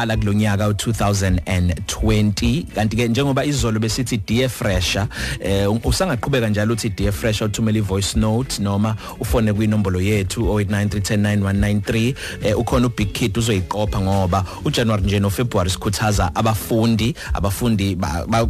ala kulonyaka u2020 kanti ke njengoba izolo besithi dear fresher eh usangaqhubeka njalo uthi dear fresher uthumela ivoice note noma ufone kwinombolo yethu 0893109193 eh ukhona ubig kid uzoyiqopha ngoba uJanuary nje noFebruary sikhuthaza abafundi abafundi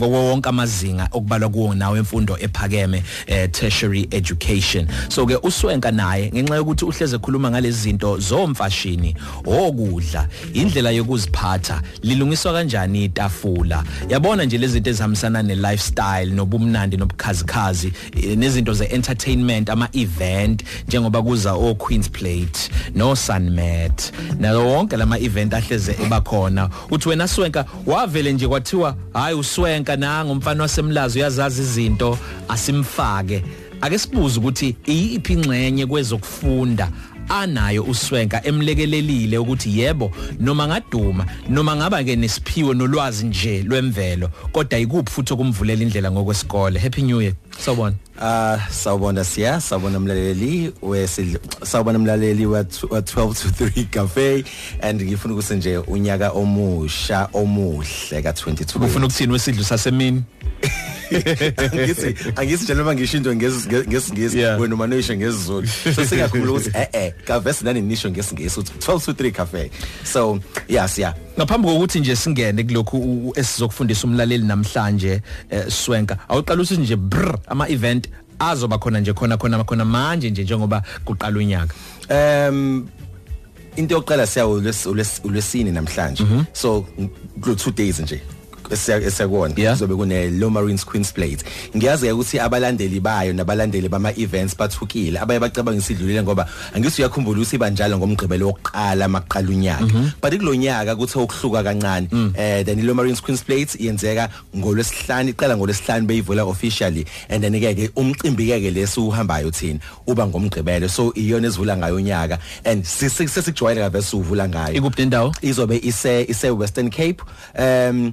wonke amazinga okubalwa kuwo nawe emfundo ephakeme eh tertiary education. So ke uswenka naye ngenxa yokuthi uhleze ekhuluma ngalezi zinto zomfashini okudla indlela yokuziphatha lilungiswa kanjani itafula? Yabona nje lezi zinto ezihambisana ne lifestyle nobumnandi nobukhazikhazi eh, nezinto ze entertainment ama event njengoba kuza o Queen's Plate no Sunmat nayo wonke lama event ahleze ebakhona uthi wena Swenka wavele nje kwathiwa hayi uswenka nanga umfana wasemlazo uyazazi izinto asimfake. Ake sibuze ukuthi iyiphi ingxenye kwezokufunda anayo uswenka emlekelelile ukuthi yebo noma ngaduma noma ngaba ke nesiphiwo nolwazi nje lwemvelo kodwa ikuphi futhi okumvulela indlela ngokwesikole? Happy new year sawubona. Ah sawubona siya sawubona mlaleli wesidlo sawubona mlaleli wa 12 to 3 cafe and ngifuna ukuthi nje unyaka omusha omuhle ka 2020 ufuna ukuthini wesidlo sasemini? ngithi angithi nje noma ngisho into ngesingisi Yeah. wena uma nisho ngesizulu. So singakhuluma ukuthi eh eh kavesi nani nisho ngesingisi. Uthi 12 to 3 cafe. So yes yeah. Ngaphambi kokuthi nje singene kulokhu u- u- esizokufundisa umlaleli namhlanje eh, Swenka awuqala usithi nje brr ama event azoba khona nje khona khona khona manje nje njengoba kuqala unyaka. Um into yokuqala siyawo ulwesini namhlanje. So kulo 2 days nje. Esiyakona Yeah. kuzobe kune Low Marines Queen's Plate ngiyazi ukuthi abalandeli bayo nabalandeli bama events bathukile abaye bacabanga isidlulile ngoba angisi uyakhumbula ukuthi ibanjalo ngomgqibelo wokuqala maqala unyaka. But kulonyaka kuthe ukuhluka kancane. Eh then Low Marines Queen's Plate yenzeka ngolwesihlanu iqala ngolwesihlanu beyivula officially and then ke umcimbi ke leso uhambayo thina uba ngomgqibelo. So iyona esivula ngayo unyaka and sesikujwayele kavese uvula ngayo. Ikuphi indawo izobe ise ise Western Cape um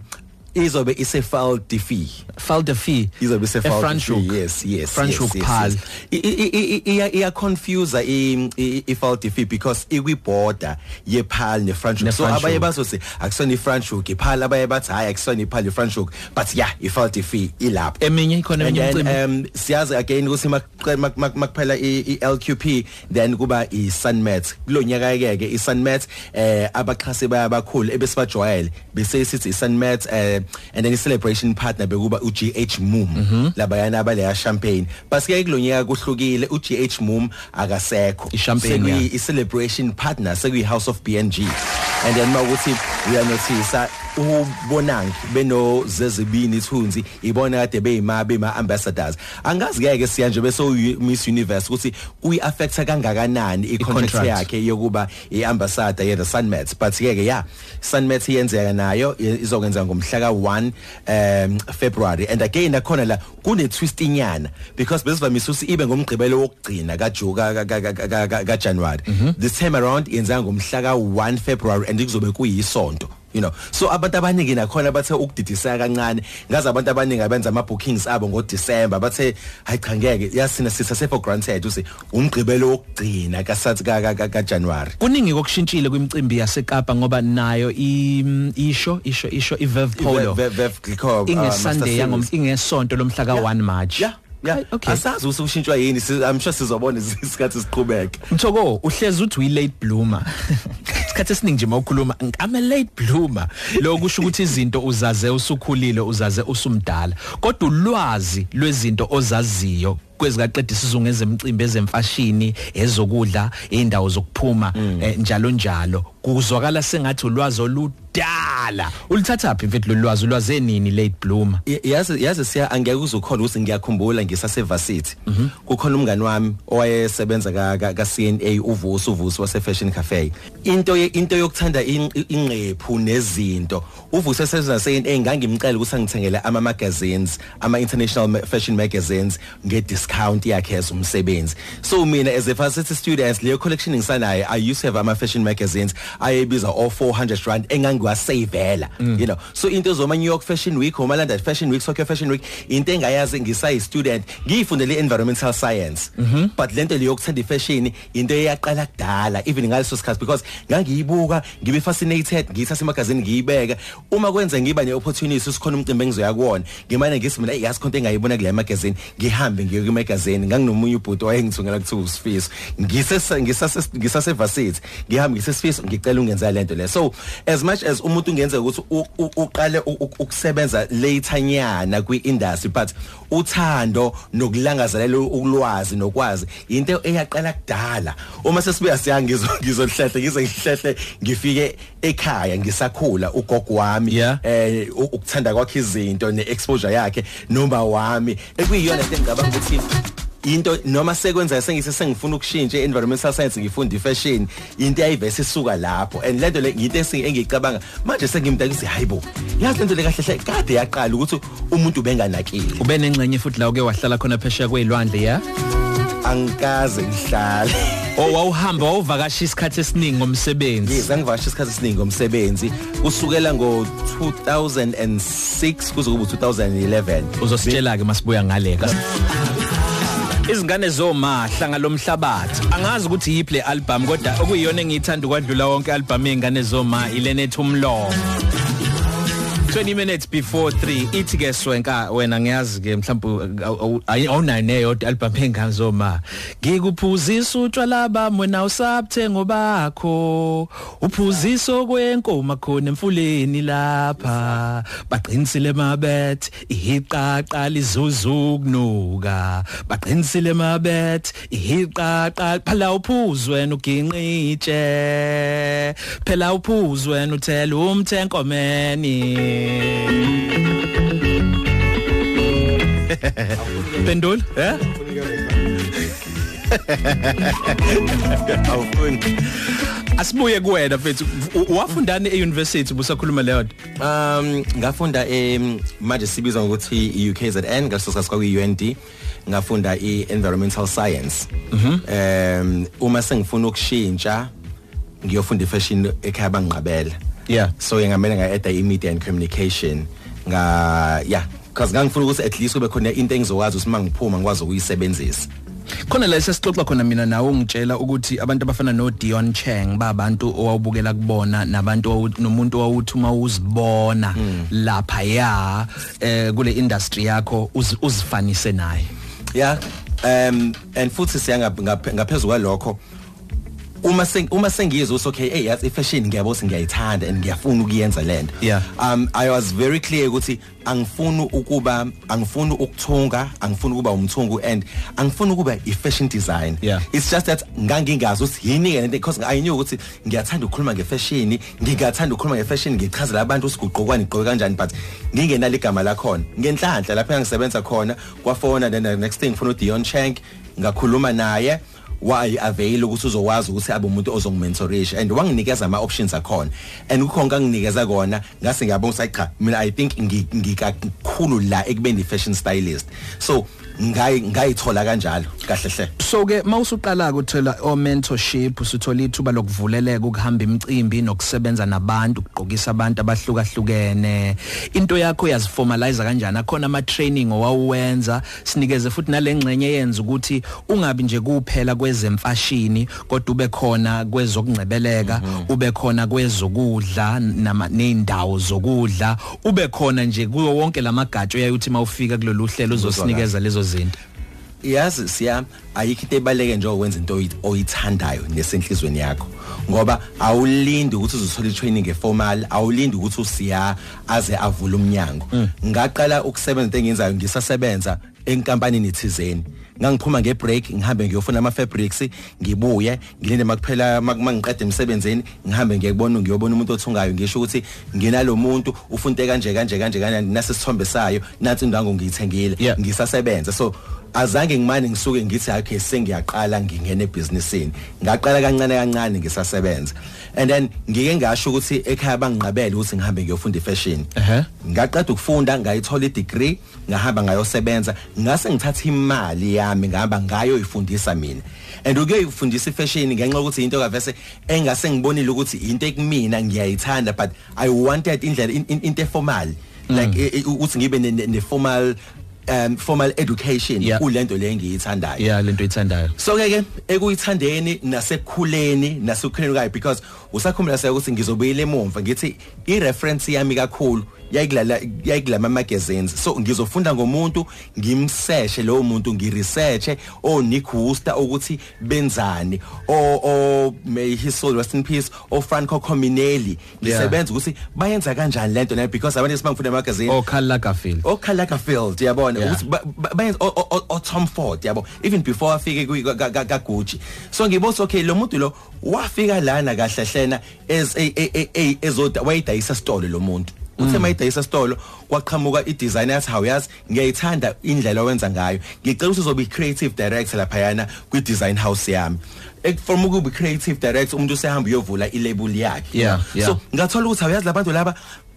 izobe ise Val de Fee Falde fee izobe ise Val de Franschhoek Fee yes yes Franschhoek yes, Paarl. yes, yes. I- i- i- iya iya confuse i i- i Val de Fee because ikwi border ye Paarl ne Franschhoek so Ne-Franschhoek. abaye bazose akusona i Franschhoek iPaarl abaye bathi hayi akusona iPaarl i Franschhoek but yeah i Val de Fee ilapho. Eminye ikhona and eminye then imicimbi. um siyazi again ukuthi mak- mak- mak- makuphela i i- LQP then kuba i Sunmet kulonyaka ke ke i Sunmet eh abaxhasi bayabakhulu ebesibajwayele bese sithi i Sunmet eh and then celebration partner bekuba u GH Moom labayana abaleya champagne. Basike kulonyaka kuhlukile u GH Moom akasekho. Sekuyi- i celebration partner sekuyi House of BNG and then mawukuthi uyanothisa ubonangi beno zezibini ithunzi ibona kade beyima bema ambassadors. Angazi ke ke siya nje bese uyi- Miss Universe ukuthi kuyi affecta kangakanani i contract I-contract. yakhe yokuba i ambassador ye the Sunmet but ke ke yeah Sunmet iyenzeka nayo i- izokwenza ngomhla ka 1 um February. And again akhona la kune twist inyana because besivamisa ukuthi ibe ngomgqibelo wokugcina ka Ju- ka ka- ka- ka- ka- ka- ka January this time around yenza ngomhla ka 1 February and kuzobe kuyisonto. You know. So abantu abaningi nakhona bathe ukudidisa kancane. Ngazi abantu abaningi abenza ama bookings abo ngo December bathe hayi cha ngeke. Yasina sithathe for granted uthi umgqibelo wokugcina ka Sathi ka ka- ka ka January kuningi kokushintshile kwimicimbi yaseKapa ngoba nayo i- isho isho isho iVev Polo. Ve- ve- ve- Glikho, uh, inge Master Sunday yangom Series. ingesonto lomhla ka 1 March. Yeah. Yeah okay asazi ukuthi ushintshwa yini i'm sure sizobona isikhathi siqhubeka Mthoko uhlezi uthi uyi late bloomer. Isikhathi esiningi nje mawukhuluma I'm a late bloomer. Lokho kusho ukuthi izinto uzaze usukhulile uzaze usumdala. Kodwa ulwazi lwezinto ozaziyo kwezikaqedisa isizungu ezemicimbi ezemfashini ezokudla indawo zokuphuma eh, njalo njalo kuzwakala sengathi ulwazi oludala ulithatha phi mfethu lolwazi ulwazi enini late bloomer? Y- yazi yazi siya angeke uzukholwa ukuthi ngiyakhumbula ngisase varsity kukhona umngani wami owayesebenza ka ka- ka CNA uvuso uvuso wase Fashion Cafe. Into ye- into yokuthanda in- inqephu nezinto. uvuso esebenza CNA ngangimcela ukuthi angithengele ama magazines ama international ma- fashion magazines nge discount yakhe ezumsebenzi so mina as a varsity student leyo collection ngisanayo i used to have ama fashion magazines ayebiza o 400 rand engangiwasavela you know so into zoma New York Fashion Week oma London Fashion Week Tokyo Fashion Week into engayazi ngisayi student ngiyifundele environmental science but lento leyo yokuthanda ifashion into eyaqala kudala even ngaleso sikhathi because ngangiyibuka ngibe fascinated ngiyithatha emagazini ngiyibeka uma kwenza ngiba ne opportunity sikhona umcimbi engizoya kuwona ngimane ngithi mina yazi konke engayibona kule magazine ngihambe ngiye ku magazine nganginomunye ubhuti wayengithungela kuthiwa usifiso ngisese ngisase ngisase varsity ngihambe ngisesifiso ngicela ungenza lento le so as much as umuntu ungenzeka ukuthi u- u- uqale u- u- ukusebenza later nyana kwi industry but uthando nokulangazelela ulwazi nokwazi into eyaqala kudala uma sesibuya siyangizo ngizohlehle ngize ngihlehle ngifike ekhaya ngisakhula ugogo wami Yeah. eh u- ukuthanda kwakhe izinto neexposure yakhe noma wami ekuyiyona into engicabanga ukuthi into noma sekwenza sengise sengifuna ukushintsha environmental science ngifunda ifashion into ayivese isuka lapho. And lento le into esingi engicabanga manje sengimdaka ukuthi hayibo yazi lento le kahle hle kade yaqala ukuthi umuntu benganakile ube nengxenye futhi la uke wahlala khona phesheya kwezilwandle ya? Angikaze ngihlale. O wawuhamba wawuvakasha isikhathi esiningi ngomsebenzi. Yes, angivasha isikhathi esiningi ngomsebenzi. Kusukela ngo 2006 kuze kube 2011 uzositshela ke masibuya ngaleka izingane zomahla ngalomhlabathi angazi ukuthi yiphi le album kodwa okuyiyona engiyithanda ukwadlula wonke album yengane zoma ilenethi umlomo. 20 minutes before 3 ithi ke swenka wena ngiyazi ke mhlawumbe awunayo yodwa album engazoma ngikuphuzisa utshwala bami wena usabthengo bakho uphuziso kwenkoma khona emfuleni lapha. Baqinisile mabet ihiqaqa lizuzu kunuka baqinisile mabet ihiqaqa phela uphuzu wena uginqitshe. Phela uphuzu wena uthela umthenkomeni. Pendul eh awufuni Asibuye kuwena mfethu U- wafundani euniversity busakhuluma leyo nto? Um ngafunda em manje sibizwa ngokuthi UKZN ngaleso sikhathi kwakuyi UND ngafunda i-environmental science. Um uma sengifuna ukushintsha ngiyofunda ifashion ekhaya bangiqabela. Yeah. So ngamele ngaeda i-media and communication nga yeah because ngangifuna ukuthi at least kube khona into engizokwazi ukuthi mangiphuma ngikwazi ukuyisebenzisa. Khona la sesixoxa khona mina nawe ungitshela ukuthi abantu abafana no Dion Cheng babantu owawubukela kubona nabantu nomuntu owawuthi uma uzibona lapha ya eh kule industry yakho uzi- uzifanise naye. yeah um and futhi siya ngaphe- ngaphe- ngaphezulu kwalokho uma seng uma sengizwe ukuthi okay hey yazi ifashion ngiyabo ukuthi ngiyayithanda and ngiyafuna ukuyenza lento Yeah. um i was very clear ukuthi angifuni ukuba angifuni ukuthunga angifuni ukuba umthungu and angifuni ukuba i-fashion design Yeah. it's just that ngangingazi ukuthi yini ke lento because i knew ukuthi ngiyathanda ukukhuluma ngefashion ngingathanda ukukhuluma ngefashion ngichazela abantu ukuthi kugqokwa igqoke kanjani but ngingenalo igama lakhona ngenhlanhla lapho engisebenza khona kwafona then the next thing ngifuna uDion Cheng ngakhuluma naye why avail ukuthi uzokwazi ukuthi abe umuntu ozongimentorisha and wanginikeza ama options akhona. And kukhona kanginikeza kona ngase ngiyabona ukuthi cha mina i think ngi- ngikakhulu la ekubeni fashion stylist. So ngayi ngayithola kanjalo kahle hle. So ke mawusuqala ukuthola o mentorship usuthola ithuba lokuvuleleka ukuhamba imicimbi nokusebenza nabantu ukugqokisa abantu abahlukahlukene. Into yakho yaziformalize kanjani? Akhona ama training owawuwenza sinikeze futhi nalengcenye yenza ukuthi ungabi nje kuphela kwezemfashini kodwa ube khona kwezokungcebeleka ube khona kwezokudla nama nezindawo zokudla ube khona nje kuwo wonke lamagatsho yayithi mawufika kulolu hlelo uzosinikeza lezo zinto yazi siya ayikho into ebaleke nje ukwenza into oyi- oyithandayo nesenhlizweni yakho. Ngoba awulindi ukuthi uzothola itraining eformal awulindi ukuthi usiya aze avule umnyango. Ngaqala ukusebenza into engiyenzayo ngisasebenza enkampanini thizeni. Ngangiphuma ngebreak ngihambe ngiyofuna ama fabrics ngibuye ngilinde makuphela mangiqeda emsebenzini ngihambe ngiyekubona ngiyobona umuntu othungayo. Ngisho ukuthi nginalo muntu ufunte kanje kanje kanje kanjani nase sithombe sayo nathi indango ngiyithengile. Yeah. ngisasebenza. So azange ngimane ngisuke ngithi okay sengiyaqala ngingena ebusinessini ngaqala kancane kancane ngisasebenza. And then ngike ngasho ukuthi ekhaya banginqabele ukuthi ngihambe ngiyofunda ifashion ngaqeda ukufunda ngayithola i-degree ngahamba ngayosebenza. Ngase ngithatha imali yami ngihamba ngayo ifundisa mina. And uke ufundisa ifashion ngenxa ukuthi into kavese engase ngibonile ukuthi into ekumina ngiyayithanda but i wanted indlela in- in- into formal like Mm. eh, eh, ukuthi ngibe ne formal um formal education Yeah. kulento le engiyithandayo yeah lento oyithandayo so ke ke ekuyithandeni nasekukhuleni nasekukhuleni kwayo because usakhumbula seke ukuthi ngizobuyela emumva ngithi i reference yami kakhulu yayikulala yayikulama magazines so ngizofunda ngomuntu ngimseshe lowo muntu ngiresearche o Nick Wooster ukuthi benzani o o may his soul rest in peace o Franco Cominelli. Ngisebenza ukuthi bayenza kanjani lento na because abantu esibangifunda magazine oh Karl Lagerfeld. Okhalaka field yabona? Yeah. ukuthi ba- ba- bayenza o- o o- o Tom Ford yabo? Even before afike ka Gucci. So ngibona okay lo muntu lo wafika lana kahle hlena ez e- e- e- e- ezoda wayidayisa store lo muntu. Uthe mayidayisa store kwaqhamuka i designer yathi hawu yazi ngiyayithanda indlela owenza ngayo. Ngicela ukuthi uzobe creative director lapha yana kwi design house yami. Ek- from ukuba creative director umuntu usehamba uyovula i label yakhe. Yeah, yeah. so ngathola ukuthi awuyazi labantu laba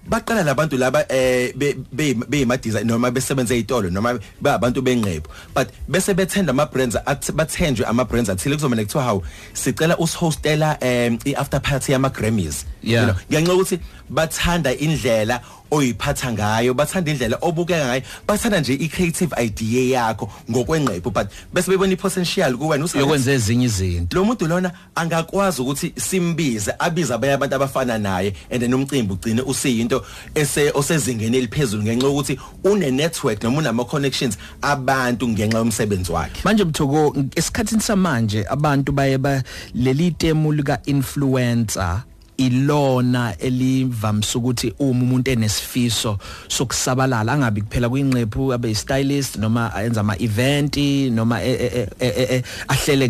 baqala labantu laba eh be be bema design noma besebenza ezitolo noma babantu benqebo but bese bethenda ama brands athi- bathenjwe ama brands athile. Kuzomela kuthiwa hawu sicela usihostela em i after party yama Grammys Yeah. ngenxa ukuthi bathanda indlela oyiphatha ngayo bathanda indlela obukeka ngayo bathanda nje i creative idea yakho ngokwenqebo but bese bebona i potential kuwena usazi- yokwenza ezinye izinto. Lo muntu lona angakwazi ukuthi simbize abize abanye abantu abafana naye and then umcimbi ugcine usiyinto ese osezingeni eliphezulu ngenxa yokuthi une network noma unama connections abantu ngenxa yomsebenzi wakhe. Manje mthoko esikhathini samanje abantu baye ba leli temu lika influencer ilona elivamsa ukuthi uma umuntu enesifiso sokusabalala angabi kuphela kwinqephu abe stylist noma ayenza ama event noma e- e- e- ahlele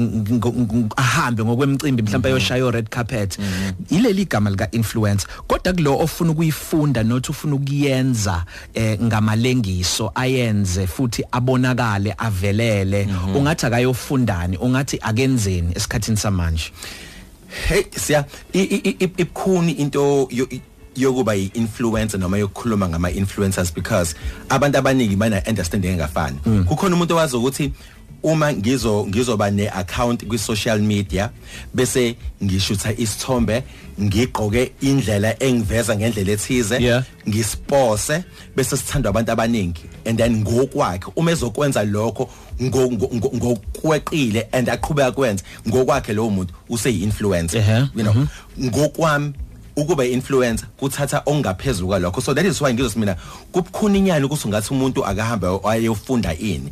ahambe ngokwemicimbi mhlawumbe ayoshaya red carpet. Ileli igama lika influencer kodwa kulo ofuna ukuyifunda nothi ufuna ukuyenza eh, ngamalengiso ayenze futhi abonakale avelele ungathi akayofundani ungathi akenzeni esikhathini samanje? Hey siya ibukhuni into yo- yokuba yi-influencer noma yokukhuluma ngama-influencers because abantu abaningi bana-understanding engafani. Kukhona umuntu owazi ukuthi uma ngizo ngizoba ne-account kwi-social media bese ngishutha isithombe ngigqoke indlela engiveza ngendlela ethize Yeah. ngispose bese sithandwa abantu abaningi. And then ngokwakhe uma ezokwenza lokho ngokweqile and aqhubeka kwenza. Ngokwakhe lowo muntu useyi-influencer Ehhe, you know. ngokwami ukuba influencer kuthatha ongaphezulu kwalokho. So that is why ngizothi mina kubukhona inyani ukuthi ungathi umuntu akahamba ayofunda ini.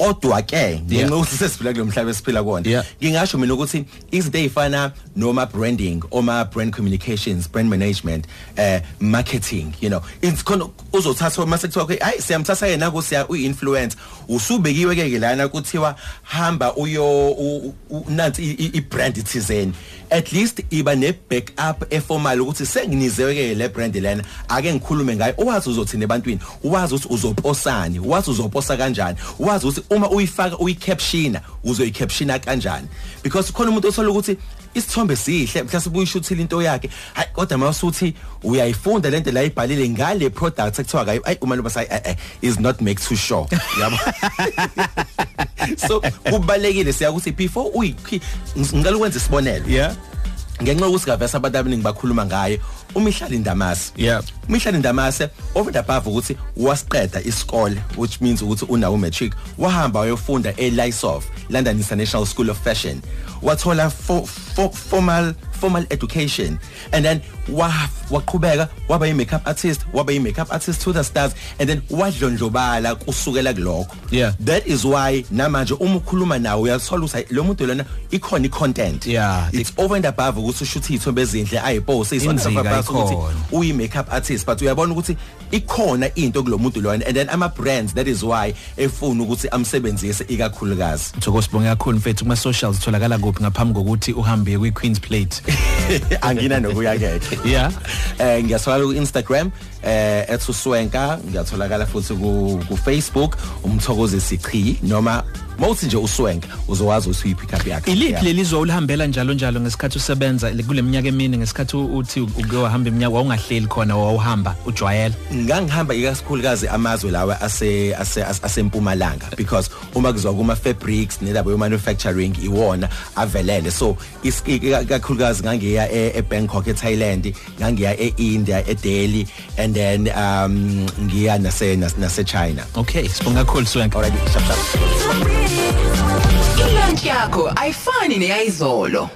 Kodwa ke Yeah. ngenxa ukuthi sesiphila kulo mhlaba esiphila Yeah. kuona ngingasho mina ukuthi izinto ezifana noma branding oma brand communications brand management eh marketing you know it's khona uzothatha mase kuthiwa okay hayi siyamthatha yena ku siya uinfluencer usubekiwe ke lana kuthiwa hamba uyo u- u- nansi i- i i- brand ithizeni at least iba ne backup eformal ukuthi senginizewe ke le brand lena. Ake ngikhulume ngayo owazi uzothina ebantwini wazi ukuthi uzoposani wazi uzoposa kanjani wazi ukuthi uma uyifaka uyicaptiona uzoyicaptiona kanjani. Because khona umuntu othola ukuthi isithombe sihle mhlawumbe uyishuthile into yakhe hayi kodwa mawusuthi uyayifunda lento la ibhalile ngale product ekuthiwa kayo ayi uma loba sayi eh, eh, is not make too sure yabo? So kubalekile siya ukuthi before uyikhi ngicela ukwenza isibonelo. Yeah. Ngenxa yokuthi kavesa abantu abaningi bakhuluma ngayo umihlali ndamase Yeah. umihlali ndamase over and above ukuthi wasiqeda isikole which means ukuthi unawo matric wahamba wayofunda eLysof London International School of Fashion wathola fo, fo, formal formal education and then wa waqhubeka waba yi makeup artist waba yi makeup artist to the stars and then wadlondlobala kusukela kulokho Yeah. that is why namanje uma ukhuluma nawe uyathola ukuthi lo muntu lona ikhona i-content Yeah. it's over and above ukuthi ushuthe ithombe ezinhle ayipose Inzika ikhona. uyi makeup artist but uyabona ukuthi ikhona into kulomuntu lona and then ama brands that is why efuna ukuthi amsebenzise ikakhulukazi Mthoko sibonge kakhulu mfethu kuma socials tholakala kuphi ngaphambi kokuthi uhambe kwi Queen's Plate angina nokuya ke Yeah. eh ngiyathola ku Instagram eh ethuswenka ngiyatholakala futhi ku ku Facebook umthokozi sichi noma mawuthi nje uswenk uzowazi ukuthi uyipick up yakhe. Iliphi lelizwe ulihambela njalo njalo ngesikhathi usebenza? Kuleminyaka emini ngesikhathi uthi uke wahamba iminyaka wawungahleli khona wawuhamba ujwayela? Ngangihamba ikakhulukazi amazwe lawa ase asempumalanga because uma kuzwa kuma fabrics nelabo manufacturing iwona avelele. So ikakhulukazi ngangiya eBangkok eThailand ngangiya eIndia eDelhi and then um ngiya nase nase China. Okay sibonga kakhulu swenke alright shap shap Ilunch yakho ayifani neyizolo